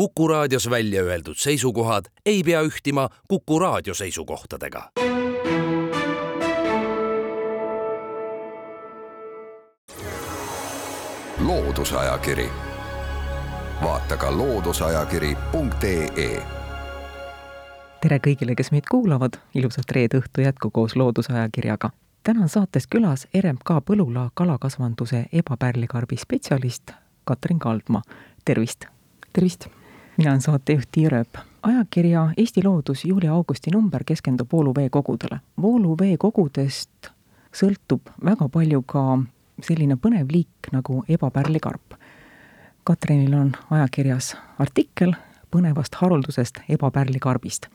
Kuku raadios välja öeldud seisukohad ei pea ühtima Kuku raadio seisukohtadega. loodusajakiri, vaata ka looduseajakiri.ee tere kõigile, kes meid kuulavad, ilusat reede õhtu jätku koos Loodusajakirjaga. täna on saates külas RMK Põlula kalakasvanduse ebapärlikarbi spetsialist Katrin Kaldma, tervist! tervist! Mina olen saatejuht Tiia Rööp. ajakirja Eesti Loodus juuli-augusti number keskendub vooluveekogudele. vooluveekogudest sõltub väga palju ka selline põnev liik nagu ebapärlikarp. Katrinil on ajakirjas artikkel põnevast haruldusest ebapärlikarbist.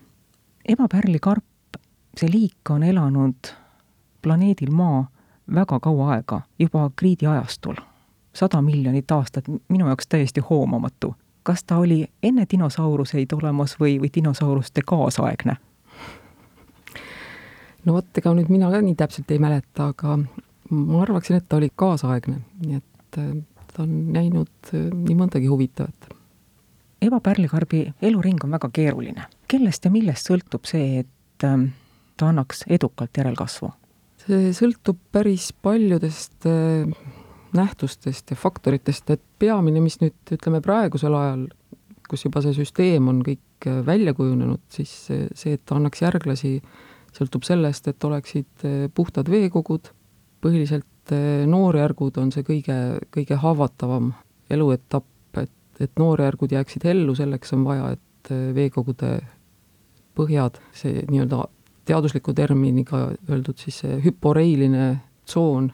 ebapärlikarp, see liik on elanud planeedil Maa väga kaua aega, juba kriidi ajastul. sada miljonit aastat, minu jaoks täiesti hoomamatu kas ta oli enne dinosauruseid olemas või, või dinosauruste kaasaegne? no vot, ega nüüd mina ka nii täpselt ei mäleta, aga ma arvaksin, et ta oli kaasaegne, nii et äh, ta on näinud äh, nii mõndagi huvitavat. ebapärlikarbi eluring on väga keeruline. kellest ja millest sõltub see, et ähm, ta annaks edukalt järelkasvu? see sõltub päris paljudest äh, nähtustest ja faktoritest, et peamine, mis nüüd ütleme praegusel ajal, kus juba see süsteem on kõik äh, välja kujunenud, siis see, et ta annaks järglasi, sõltub sellest, et oleksid äh, puhtad veekogud, põhiliselt äh, noorjärgud on see kõige, kõige haavatavam eluetapp, et, et noorjärgud jääksid ellu, selleks on vaja, et veekogude põhjad, see nii-öelda teadusliku terminiga öeldud siis see hüporeiline tsoon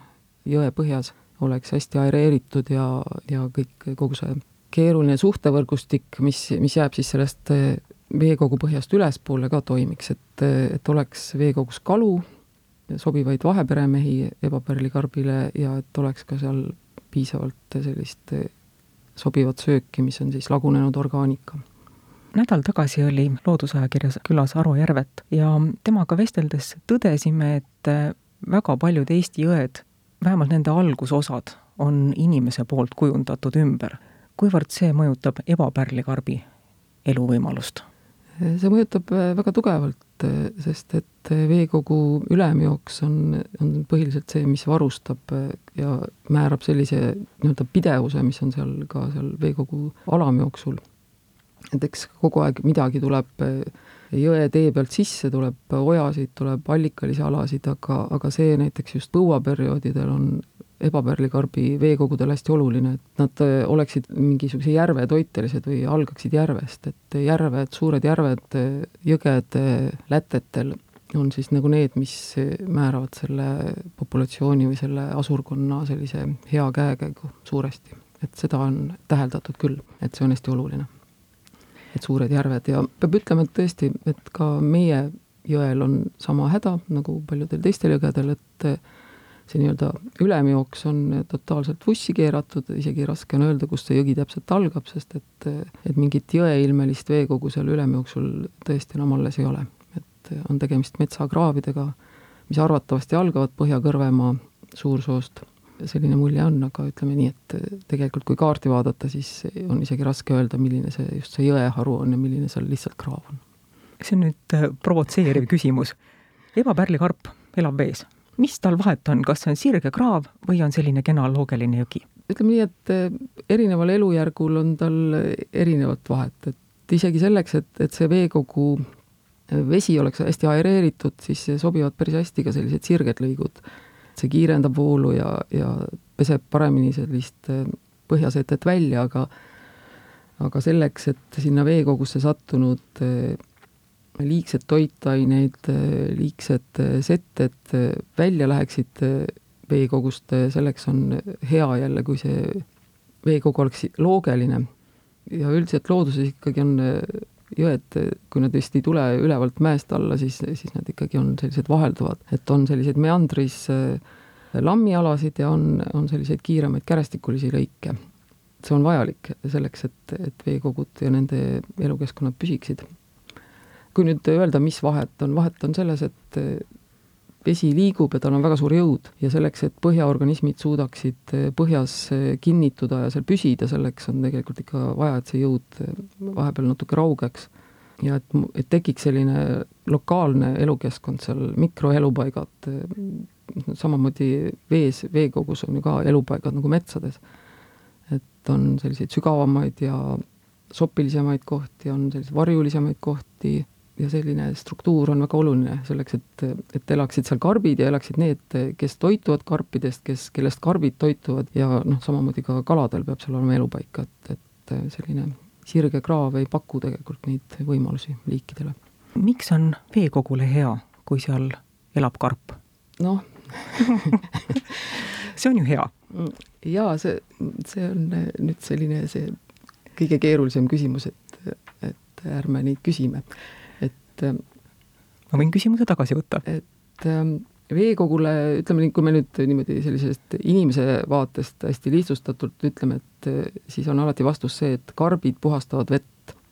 jõe põhjas oleks hästi aereeritud ja, ja kõik, kogu see keeruline suhtevõrgustik, mis, mis jääb siis sellest eh, veekogu põhjast ülespoole ka toimiks, et, et oleks veekogus kalu, sobivaid vaheperemehi ebapärlikarbile ja et oleks ka seal piisavalt sellist eh, sobivat sööki, mis on siis lagunenud orgaanika. Nädal tagasi oli Loodusajakirjas külas Aro Järvet ja temaga vesteldes tõdesime, et eh, väga paljud Eesti jõed vähemalt nende algusosad on inimese poolt kujundatud ümber. kuivõrd see mõjutab ebapärlikarbi eluvõimalust? see mõjutab äh, väga tugevalt, äh, sest et äh, veekogu ülemjooks on, on põhiliselt see, mis varustab ja määrab sellise nii-öelda pidevuse, mis on seal ka seal veekogu alamjooksul. et eks kogu aeg midagi tuleb jõe tee pealt sisse, tuleb ojasid, tuleb allikalisi alasid, aga, aga see näiteks just põuaperioodidel on ebapärlikarbi veekogudel hästi oluline, et nad äh, oleksid mingisuguse järve toitelised või algaksid järvest, et järved, suured järved jõged lätetel on siis nagu need, mis määravad selle populatsiooni või selle asurkonna sellise hea käekäigu suuresti. et seda on täheldatud küll, et see on hästi oluline et suured järved ja peab ütlema, et tõesti, et ka meie jõel on sama häda nagu paljudel teistel jõgedel, et see nii-öelda ülemjooks on totaalselt vussi keeratud, isegi raske on öelda, kust see jõgi täpselt algab, sest et, et mingit jõeilmelist veekogu seal ülemjooksul tõesti enam alles ei ole. et on tegemist metsakraavidega, mis arvatavasti algavad Põhja-Kõrvemaa suursoost selline mulje on, aga ütleme nii, et tegelikult kui kaarti vaadata, siis on isegi raske öelda, milline see, just see jõeharu on ja milline seal lihtsalt kraav on. see on nüüd äh, provotseeriv küsimus. ebapärlikarp elab vees. mis tal vahet on, kas see on sirge kraav või on selline kena loogeline jõgi? ütleme nii, et äh, erineval elujärgul on tal erinevat vahet, et isegi selleks, et, et see veekogu vesi oleks hästi aereeritud, siis sobivad päris hästi ka sellised sirged lõigud see kiirendab voolu ja, ja peseb paremini sellist äh, põhjasetet välja, aga aga selleks, et sinna veekogusse sattunud äh, liigsed toitaineid, liigsed setted välja läheksid veekogust, selleks on hea jälle, kui see veekogu oleks loogeline. ja üldiselt looduses ikkagi on jõed, kui nad vist ei tule ülevalt mäest alla, siis, siis nad ikkagi on sellised vahelduvad, et on selliseid meandris äh, lammialasid ja on, on selliseid kiiremaid kärestikulisi lõike. see on vajalik selleks, et, et veekogud ja nende elukeskkonnad püsiksid. kui nüüd öelda, mis vahet on, vahet on selles, et vesi liigub ja tal on väga suur jõud ja selleks, et põhjaorganismid suudaksid põhjas kinnituda ja seal püsida, selleks on tegelikult ikka vaja, et see jõud vahepeal natuke raugeks. ja et, et tekiks selline lokaalne elukeskkond seal, mikroelupaigad, samamoodi vees, veekogus on ju ka elupaigad nagu metsades. et on selliseid sügavamaid ja sopilisemaid kohti, on selliseid varjulisemaid kohti ja selline struktuur on väga oluline selleks, et, et elaksid seal karbid ja elaksid need, kes toituvad karpidest, kes, kellest karbid toituvad ja noh, samamoodi ka kaladel peab seal olema elupaik, et, et selline sirge kraav ei paku tegelikult neid võimalusi liikidele. miks on veekogule hea, kui seal elab karp? noh see on ju hea. jaa, see, see on nüüd selline see kõige keerulisem küsimus, et, et ärme neid küsime et ähm, ma võin küsimuse tagasi võtta. et ähm, veekogule, ütleme nii, kui me nüüd niimoodi sellisest inimese vaatest hästi lihtsustatult ütleme, et äh, siis on alati vastus see, et karbid puhastavad vett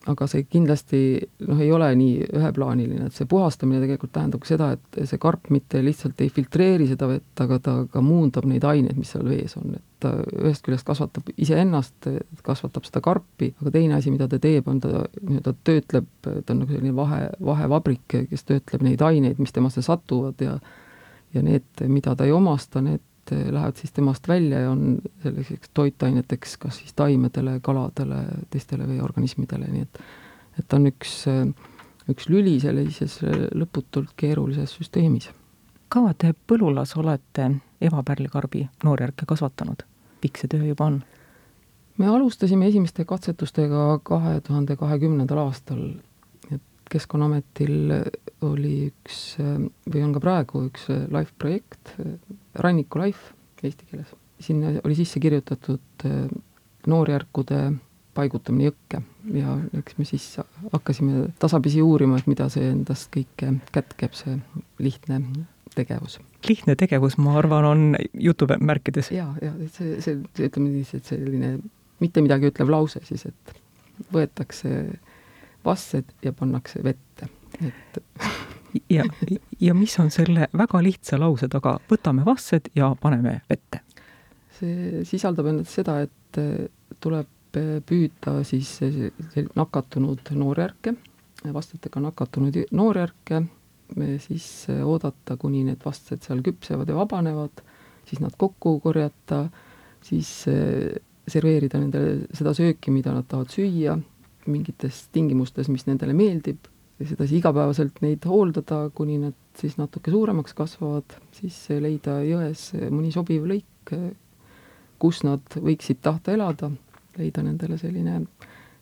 aga see kindlasti noh, ei ole nii üheplaaniline, et see puhastamine tegelikult tähendab seda, et see karp mitte lihtsalt ei filtreeri seda vett, aga ta ka muundab neid aineid, mis seal vees on, et ta ühest küljest kasvatab iseennast, kasvatab seda karpi, aga teine asi, mida ta teeb, on ta nii-öelda töötleb, ta on nagu selline vahe, vahevabrik, kes töötleb neid aineid, mis temasse satuvad ja ja need, mida ta ei omasta, need Eh, lähevad siis temast välja ja on selliseks toitaineteks kas siis taimedele, kaladele, teistele veeorganismidele, nii et et ta on üks, üks lüli sellises lõputult keerulises süsteemis. kaua te põllulas olete evapärlikarbi noorjärke kasvatanud? pikk see töö juba on? me alustasime esimeste katsetustega kahe tuhande kahekümnendal aastal, et Keskkonnaametil oli üks või on ka praegu üks live projekt, Ranniku Life eesti keeles. sinna oli sisse kirjutatud äh, noorjärkude paigutamine jõkke ja eks me siis hakkasime tasapisi uurima, et mida see endast kõike kätkeb, see lihtne tegevus. lihtne tegevus, ma arvan, on jutumärkides. ja, ja see, see, ütleme niiviisi, et selline mitte midagi ütlev lause siis, et võetakse vassed ja pannakse vette, et ja, ja mis on selle väga lihtsa lause taga, võtame vassed ja paneme vette? see sisaldab endas seda, et eh, tuleb eh, püüda siis nakatunud noorjärke, vastetega nakatunud noorjärke, siis eh, oodata, kuni need vastsed seal küpsevad ja vabanevad, siis nad kokku korjata, siis serveerida nendele seda sööki, mida nad tahavad süüa, mingites tingimustes, mis nendele meeldib sedasi igapäevaselt neid hooldada, kuni nad siis natuke suuremaks kasvavad, siis leida jões mõni sobiv lõik, kus nad võiksid tahta elada, leida nendele selline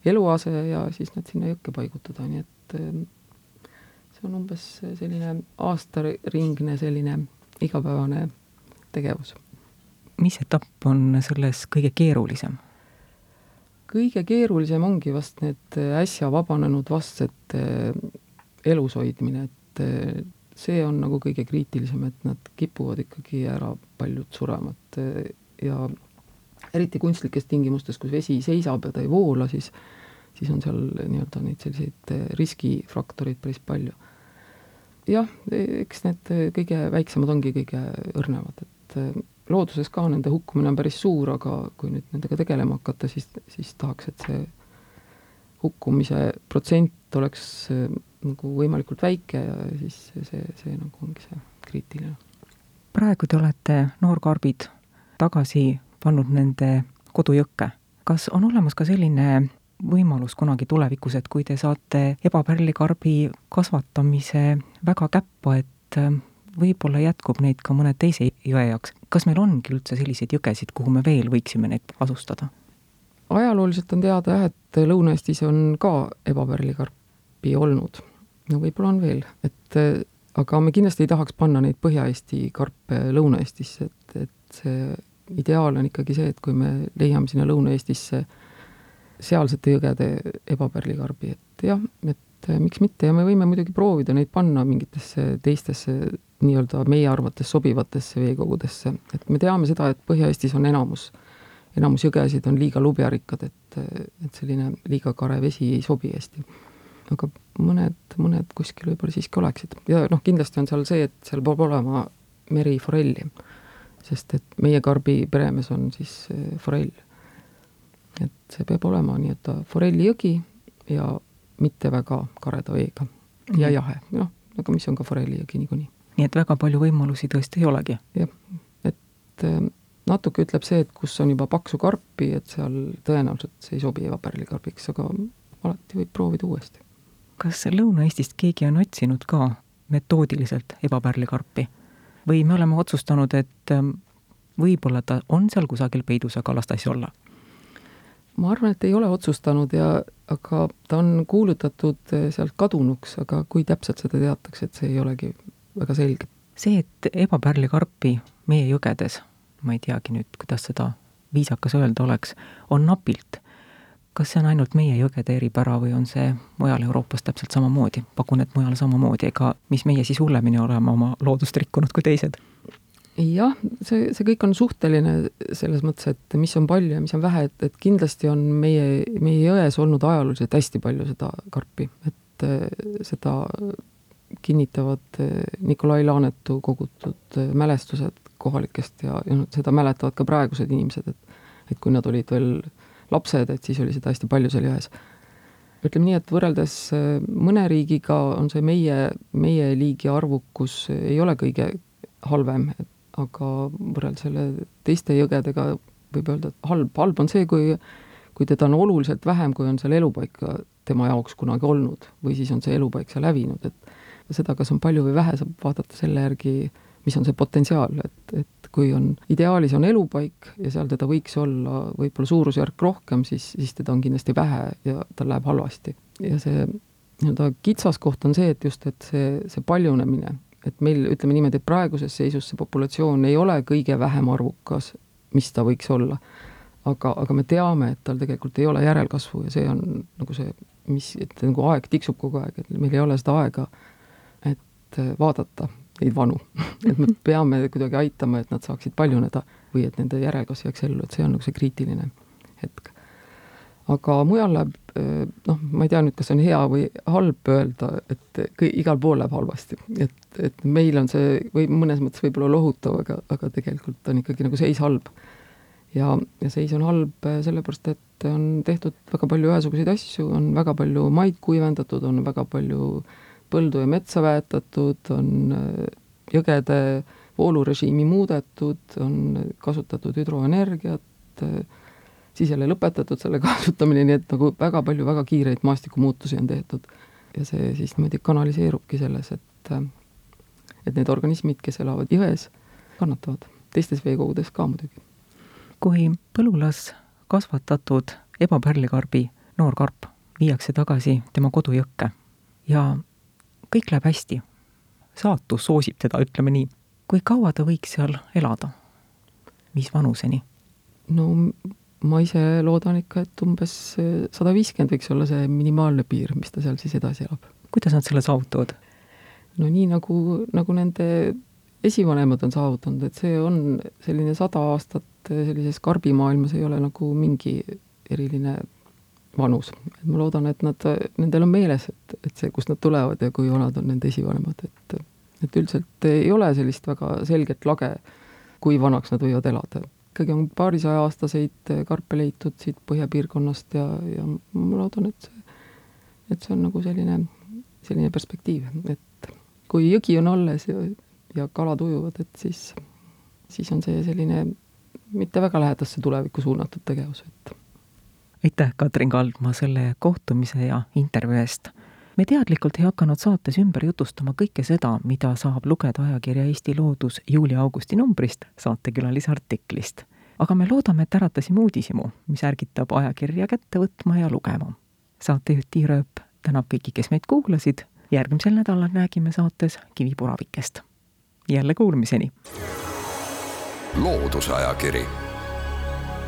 eluase ja siis nad sinna jõkke paigutada, nii et eh, see on umbes selline aastaringne selline igapäevane tegevus. mis etapp on selles kõige keerulisem? Kõige keerulisem ongi vast need äsja vabanenud vastsete elus hoidmine, et eh, see on nagu kõige kriitilisem, et nad kipuvad ikkagi ära paljud surema, et ja eriti kunstlikes tingimustes, kus vesi seisab ja ta ei voola, siis siis on seal nii-öelda neid selliseid riskifaktoreid päris palju. jah, eks need kõige väiksemad ongi kõige õrnemad, et looduses ka nende hukkumine on päris suur, aga kui nüüd nendega tegelema hakata, siis, siis tahaks, et see hukkumise protsent oleks äh, nagu võimalikult väike ja siis see, see nagu ongi see kriitiline. praegu te olete noorkarbid tagasi pannud nende kodujõkke. kas on olemas ka selline võimalus kunagi tulevikus, et kui te saate ebapärlikarbi kasvatamise väga käppa, et äh, võib-olla jätkub neid ka mõne teise jõe jaoks. kas meil ongi üldse selliseid jõgesid, kuhu me veel võiksime neid asustada? ajalooliselt on teada jah, et Lõuna-Eestis on ka ebapärlikarpi olnud. no võib-olla on veel, et aga me kindlasti ei tahaks panna neid Põhja-Eesti karpe Lõuna-Eestisse, et, et see ideaal on ikkagi see, et kui me leiame sinna Lõuna-Eestisse sealsete jõgede ebapärlikarbi, et jah, et miks mitte ja me võime muidugi proovida neid panna mingitesse teistesse nii-öelda meie arvates sobivatesse veekogudesse, et me teame seda, et Põhja-Eestis on enamus, enamus jõgesid on liiga lubjarikkad, et, et selline liiga kare vesi ei sobi hästi. aga mõned, mõned kuskil võib-olla siiski oleksid ja noh, kindlasti on seal see, et seal peab olema meriforelli, sest et meie karbi peremees on siis eh, forell. et see peab olema nii-öelda forellijõgi ja mitte väga kareda veega ja jahe, noh, aga mis on ka forellijõgi niikuinii. Nii et väga palju võimalusi tõesti ei olegi? jah, et eh, natuke ütleb see, et kus on juba paksu karpi, et seal tõenäoliselt see ei sobi evapärlikarbiks, aga alati võib proovida uuesti. kas Lõuna-Eestist keegi on otsinud ka metoodiliselt ebapärlikarpi või me oleme otsustanud, et ähm, võib-olla ta on seal kusagil peidus, aga las ta siis olla? ma arvan, et ei ole otsustanud ja, aga ta on kuulutatud eh, sealt kadunuks, aga kui täpselt seda teatakse, et see ei olegi väga selge. see, et ebapärlikarpi meie jõgedes, ma ei teagi nüüd, kuidas seda viisakas öelda oleks, on napilt kas see on ainult meie jõgede eripära või on see mujal Euroopas täpselt samamoodi? pakun, et mujal samamoodi, ega mis meie siis hullemini oleme oma loodust rikkunud kui teised? jah, see, see kõik on suhteline selles mõttes, et mis on palju ja mis on vähe, et, et kindlasti on meie, meie jões olnud ajalooliselt hästi palju seda karpi, et äh, seda kinnitavad äh, Nikolai Laanetu kogutud äh, mälestused kohalikest ja, ja seda mäletavad ka praegused inimesed, et et kui nad olid veel lapsed, et siis oli seda hästi palju seal jões. ütleme nii, et võrreldes äh, mõne riigiga on see meie, meie liigi arvukus ei ole kõige halvem, aga võrreldes selle teiste jõgedega võib öelda, et halb, halb on see, kui kui teda on oluliselt vähem, kui on seal elupaika tema jaoks kunagi olnud või siis on see elupaik seal hävinud, et seda, kas on palju või vähe, saab vaadata selle järgi, mis on see potentsiaal, et, et kui on, ideaalis on elupaik ja seal teda võiks olla võib-olla suurusjärk rohkem, siis, siis teda on kindlasti vähe ja tal läheb halvasti. ja see nii-öelda kitsaskoht on see, et just, et see, see paljunemine, et meil, ütleme niimoodi, et praeguses seisus see populatsioon ei ole kõige vähem arvukas, mis ta võiks olla. aga, aga me teame, et tal tegelikult ei ole järelkasvu ja see on nagu see, mis, et nagu aeg tiksub kogu aeg, et meil ei ole seda aega, et vaadata neid vanu et me peame kuidagi aitama, et nad saaksid paljuneda või et nende järelkasv jääks ellu, et see on nagu see kriitiline hetk. aga mujal läheb, eh, noh, ma ei tea nüüd, kas on hea või halb öelda, et kõi-, igal pool läheb halvasti. et, et meil on see või mõnes mõttes võib-olla lohutav, aga, aga tegelikult on ikkagi nagu seis halb. ja, ja seis on halb eh, sellepärast, et on tehtud väga palju ühesuguseid asju, on väga palju maid kuivendatud, on väga palju äh, põldu ja metsa väetatud, on äh, jõgede voolurežiimi muudetud, on kasutatud hüdroenergiat, äh, siis jälle lõpetatud selle kasutamine, nii et nagu väga palju väga kiireid maastikumuutusi on tehtud. ja see siis niimoodi kanaliseerubki selles, et äh, et need organismid, kes elavad jões, kannatavad, teistes veekogudes ka muidugi. kui põllulas kasvatatud ebapärlikarbi noor karp viiakse tagasi tema kodujõkke ja kõik läheb hästi. saatus soosib teda, ütleme nii. kui kaua ta võiks seal elada? mis vanuseni? no ma ise loodan ikka, et umbes sada viiskümmend võiks olla see minimaalne piir, mis ta seal siis edasi elab. kuidas nad selle saavutavad? no nii, nagu, nagu nende esivanemad on saavutanud, et see on selline sada aastat sellises karbimaailmas ei ole nagu mingi eriline vanus. ma loodan, et nad, nendel on meeles, et, et see, kust nad tulevad ja kui vanad on nende esivanemad, et et üldiselt ei ole sellist väga selget lage, kui vanaks nad võivad elada. ikkagi on paarisaja aastaseid karpe leitud siit põhjapiirkonnast ja, ja ma loodan, et see, et see on nagu selline, selline perspektiiv, et kui jõgi on alles ja, ja kalad ujuvad, et siis, siis on see selline mitte väga lähedasse tulevikku suunatud tegevus, et aitäh, Katrin Kaldma, selle kohtumise ja intervjuu eest. me teadlikult ei hakanud saates ümber jutustama kõike seda, mida saab lugeda ajakirja Eesti Loodus juuli-augusti numbrist saatekülalise artiklist. aga me loodame, et äratasime uudishimu, mis ärgitab ajakirja kätte võtma ja lugema. saatejuht Tiir Ööp tänab kõiki, kes meid kuulasid, järgmisel nädalal räägime saates kivipuravikest. jälle kuulmiseni! loodusajakiri